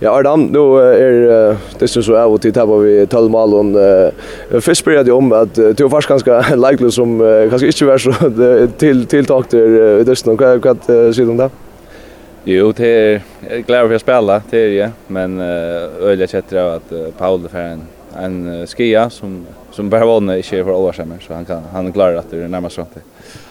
Ja, Adam, nu er det så så av till tabbar vi 12 mål først spør jeg om at du er faktisk ganske likely som kanskje ikke var så til tiltak til i där dessen hva vad säger de där? Jo, det er jeg glad for å spille, det er jeg, men öliga sätter att Paul er en en skia som som bara vann i för år sedan så han kan han klarar att det är närmast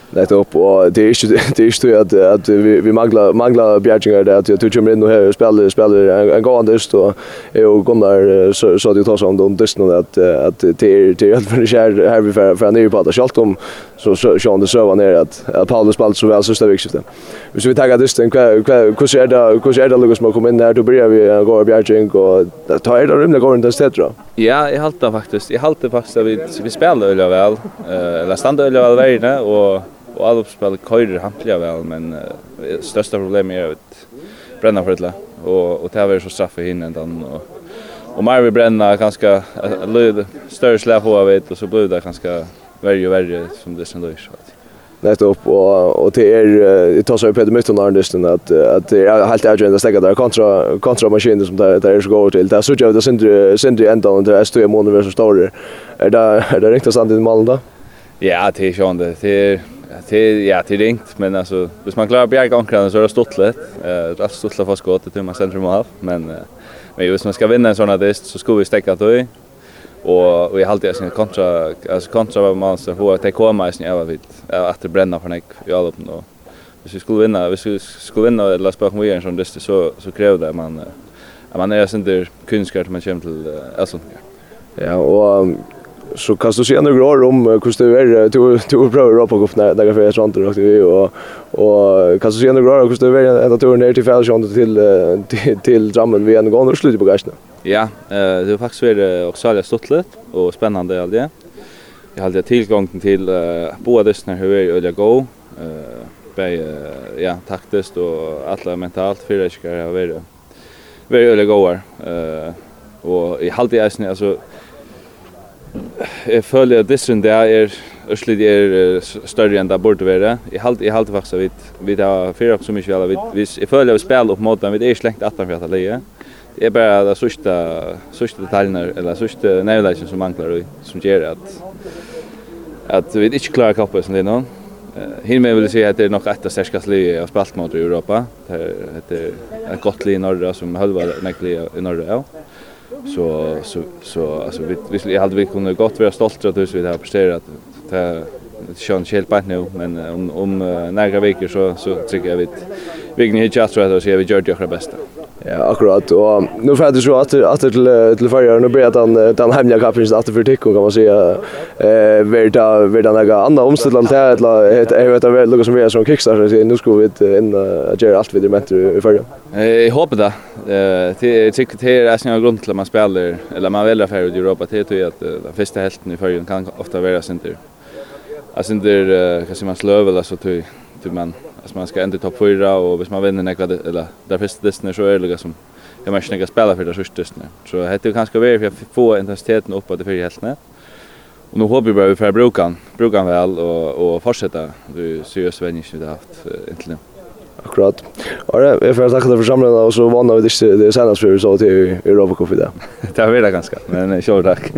Det är upp och det är inte det är inte att att vi vi manglar manglar bjärgingar där att jag kommer in och här spelar spelar en gång dust och är och Gunnar så så det tar så om de dust nu att att det är det är för det här vi för för nya på att skalt om så så så det så var ner att att Paulus Balt så väl så stävig skiftet. Vi ska vi ta dust en hur ser det hur ser det Lucas man kommer in där då börjar vi gå bjärging och ta er det där går inte sted då. Ja, jag haltar faktiskt. Jag haltar faktiskt så vi vi spelar öliga väl. Eh eller stannar öliga väl värna och och alla spelar körer hantliga väl men uh, största problemet är att bränna för det och och det är så straff in ändan och och mer vi bränna ganska lyd större släpp på vet och så blir det ganska värre och värre som det sen då är så att nettopp och och det är det tar så upp Mytton mycket när att att det är helt ärligt att stäcka där kontra kontra maskiner som där där är så går till där så jag det synd synd ända och det är stora månader så står är det är det riktigt sant i Malmö Ja, det är ju det. Det är det är ja, det är ringt, men alltså hvis man klarar bjärga ankran så är det stort lätt. Eh, det är stort lätt fast skott till man centrum av. Men men hvis man ska vinna en sån här dist så ska vi stäcka då och och i halvtid sen kontra alltså kontra var man så hur det kommer sen jag vet att det bränna för nek i alla upp då. Hvis vi skulle vinna, hvis vi skulle vinna eller spela om VM som dyster så så kräver det man att man är inte kunskap man kommer till Elsundgar. Ja, och så kan du se några år om hur det är du du prövar Europa Cup när där för sånt och vi och och kan du se några år hur det är att turen ner till Fällsjön till till till Drammen vi en gång och slutar på gästerna. Ja, eh det har faktiskt varit också alldeles stortligt och spännande allt det. Jag hade tillgången till båda dessa hur är öliga gå. Eh Bäj, ja, taktiskt och alla mentalt för det ska jag vara. Väldigt öliga gåar. Och i halvtid är det alltså Jeg føler at dissen der er Ørslit er større enn det burde være. Jeg halte, jeg halte faktisk at vi, vi har fyra opp så mye vi har. Jeg føler at vi spiller opp mot dem. vi er ikke lengt 18 for at det är bara det sista sista detaljerna eller sista närlägen som manglar och som gör att att vi inte klarar kappa som det nu. Hin med vill säga att det är nog ett av starkaste laget av spalt mot i Europa. Det heter ett gott lag i norra som halva näcklig i norra. Ja. Så så så alltså vi vi skulle hade vi kunde gott vara stolta att vi har presterat. Det sjön helt bant nu men om om några veckor så så tycker jag vi vi kan hitta att så att vi gör det bästa. Ja, akkurat. Och nu får det så att att till till förra nu blir den den hemliga kapten att för tick kan man säga eh vart vart den där andra omställan där eller jag vet väl något som vi är som kickstarter så nu ska vi in att göra allt vidare med i förra. Eh jag hoppas det. Eh till tycker det är en grund till att man spelar eller man väljer för i Europa till till att den första hälften i förra kan ofta vara sen där. Alltså där kan man slöva eller så till till man Alltså man ska ändå topp 4 och hvis man vinner nekva eller där första distan är det som jag måste nekva spela för det första distan. Så det kanske väl för att få intensiteten upp att det för helt nät. Och nu hoppas vi bara vi får bruka han, bruka väl och, och fortsätta. Du seriöst vänjer som vi har haft inte nu. Akkurat. Och det är för att tacka för samlingarna och så vann vi det senast vi så till Europacup i det. det vi det ganska, men kör tack.